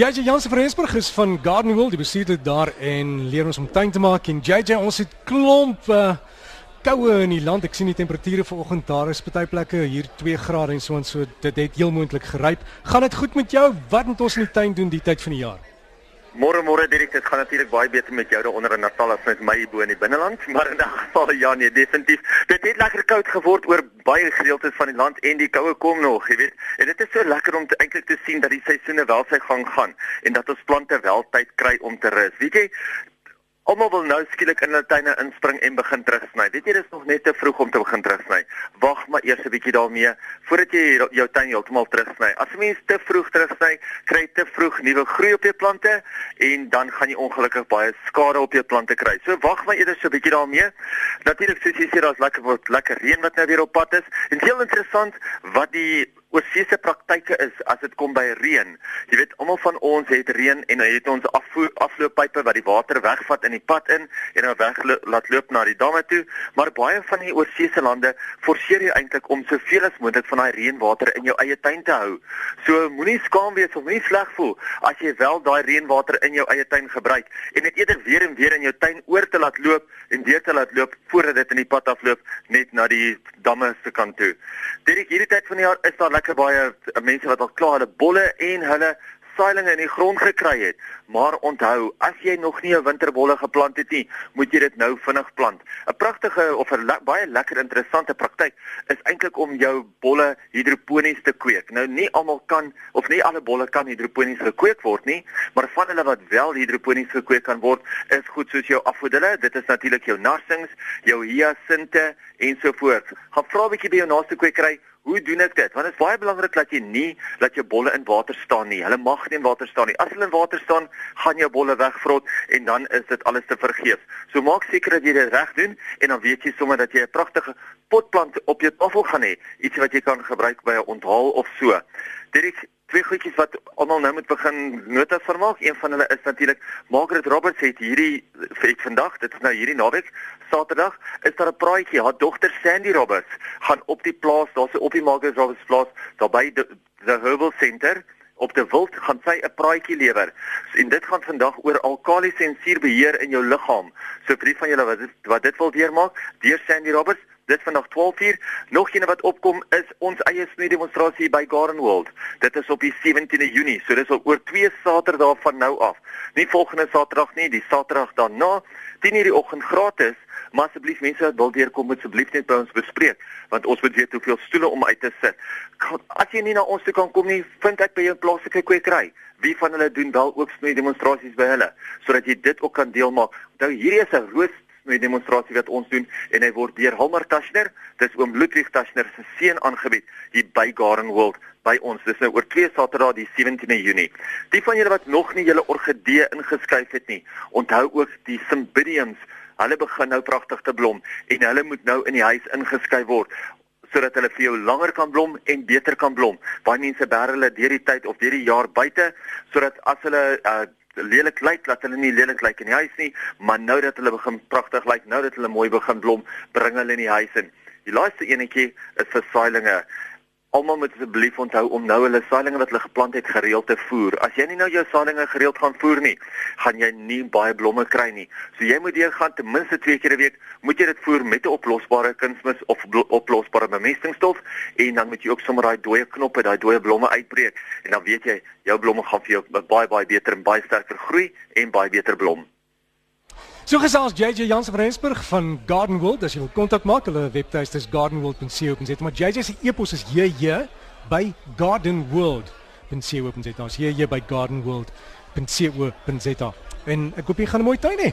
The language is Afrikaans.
JJ Jansen van Rensburg is van Garden World, die bestuurder daar en leer ons om tuin te maak en JJ ons het klomp uh, koue in die land. Ek sien die temperature vanoggend daar is party plekke hier 2 grade en so en so dit het heel moontlik geryp. Gaan dit goed met jou? Wat moet ons in die tuin doen die tyd van die jaar? Môre môre direk dit gaan natuurlik baie beter met jou daar onder in Natal as met my bo in die binneland, maar in 'n geval ja nee, definitief. Dit het lekker koud geword oor baie gedeeltes van die land en die koue kom nog, jy weet. En dit is so lekker om eintlik te sien dat die seisoene wel sy gang gaan en dat ons plante wel tyd kry om te rus. Weet jy, Almal wil nou skielik in hulle tuine inspring en begin terugsny. Weet jy dis nog net te vroeg om te begin terugsny. Wag maar eers 'n bietjie daarmee voordat jy jou tuin heeltemal terugsny. As 'n mens te vroeg terugsny, kry jy te vroeg nuwe groei op jou plante en dan gaan jy ongelukkig baie skade op jou plante kry. So wag maar eers 'n bietjie daarmee. Natuurlik soos jy sê daar's lekker wat lekker reën wat nou weer op pad is. En heel interessant wat die oorsese praktyke is as dit kom by reën. Jy weet, almal van ons het reën en het ons afvoer aflooppype wat die water wegvat in die pad in en dan weg laat loop na die damme toe, maar baie van die oorsese lande forceer jy eintlik om soveel as moontlik van daai reënwater in jou eie tuin te hou. So moenie skaam wees of moenie sleg voel as jy wel daai reënwater in jou eie tuin gebruik en dit eerder weer en weer in jou tuin oor te laat loop en weer te laat loop voordat dit in die pad afloop net na die damme se kant toe. Dit hierdie tyd van die jaar is daar lekker baie eh, mense wat al klaar hulle bolle en hulle saailinge in die grond gekry het. Maar onthou, as jy nog nie 'n winterbolle geplant het nie, moet jy dit nou vinnig plant. 'n Pragtige of 'n le baie lekker interessante praktyk is eintlik om jou bolle hidroponies te kweek. Nou nie almal kan of nie alle bolle kan hidroponies gekweek word nie, maar van hulle wat wel hidroponies gekweek kan word, is goed soos jou afodille. Dit is natuurlik jou narsings, jou hyacinte ensovoorts. Gaan vra 'n bietjie by jou naaste kwekery Hoe doen ek dit? Want dit is baie belangrik dat jy nie dat jou bolle in water staan nie. Hulle mag nie in water staan nie. As hulle in water staan, gaan jou bolle wegvrot en dan is dit alles te vergeef. So maak seker dat jy dit reg doen en dan weet jy sommer dat jy 'n pragtige potplant op jou tafel gaan hê, iets wat jy kan gebruik by 'n onthaal of so. Dit twee goedjies wat almal nou moet begin notas vermaak. Een van hulle is natuurlik Margaret Roberts het hierdie het vandag, dit is nou hierdie naweek, Saterdag, is daar 'n praatjie. Haar dogter Sandy Roberts gaan op die plaas, daar's 'n op die Margaret Roberts plaas, daar by die the Herbal Center op die wild gaan sy 'n praatjie lewer. En dit gaan vandag oor alkalisiese en suurbeheer in jou liggaam. So vir die van julle wat dit wat dit wil deurmaak, deur Sandy Roberts Dit vandag 12:00. Nog een wat opkom is ons eie snoei demonstrasie by Garden World. Dit is op die 17de Junie, so dis al oor 2 Saterdae van nou af. Nie volgende Saterdag nie, die Saterdag daarna, 10:00 die oggend gratis. Maar asseblief mense wat wil deurkom, moet asseblief net by ons bespreek, want ons moet weet hoeveel stoele om uit te sit. As jy nie na ons toe kan kom nie, vind ek by jou plaaslike kwekery. Wie van hulle doen wel ook snoei demonstrasies by hulle, sodat jy dit ook kan deel maak. Nou hierdie is 'n roos met demonstrasie wat ons doen en hy word deur Halmar Tashner, dis oom Ludwig Tashner se seun aangebied hier by Garden World by ons. Dis nou oor 2 Saterdae die 17de Junie. Die van julle wat nog nie julle orgidee ingeskryf het nie, onthou ook die cymbidiums. Hulle begin nou pragtig te blom en hulle moet nou in die huis ingeskryf word sodat hulle vir jou langer kan blom en beter kan blom. Baie mense bær hulle deur die tyd of deur die jaar buite sodat as hulle uh, lelik lyk, laat hulle nie lelik lyk in die huis nie, maar nou dat hulle begin pragtig lyk, nou dat hulle mooi begin blom, bring hulle in die huis in. Die laaste enetjie is vir saailinge. Almal moet asseblief onthou om nou hulle saailinge wat hulle geplant het gereeld te voer. As jy nie nou jou saailinge gereeld gaan voer nie, gaan jy nie baie blomme kry nie. So jy moet deur gaan ten minste 2 keer 'n week, moet jy dit voer met 'n oplosbare kunsmis of oplosbare bemestingsstof en dan moet jy ook sommer daai dooie knoppe, daai dooie blomme uitbreek en dan weet jy jou blomme gaan vir jou baie baie beter en baie sterker groei en baie beter blom. So gesels JJ Jansen van Rensburg van Garden World. As jy wil kontak maak, hulle webtuiste is gardenworld.co.za. Maar JJ se e-pos is JJ by gardenworld.co.za. Hier by gardenworld.co.za. En ek hoop jy gaan 'n mooi tuin hê.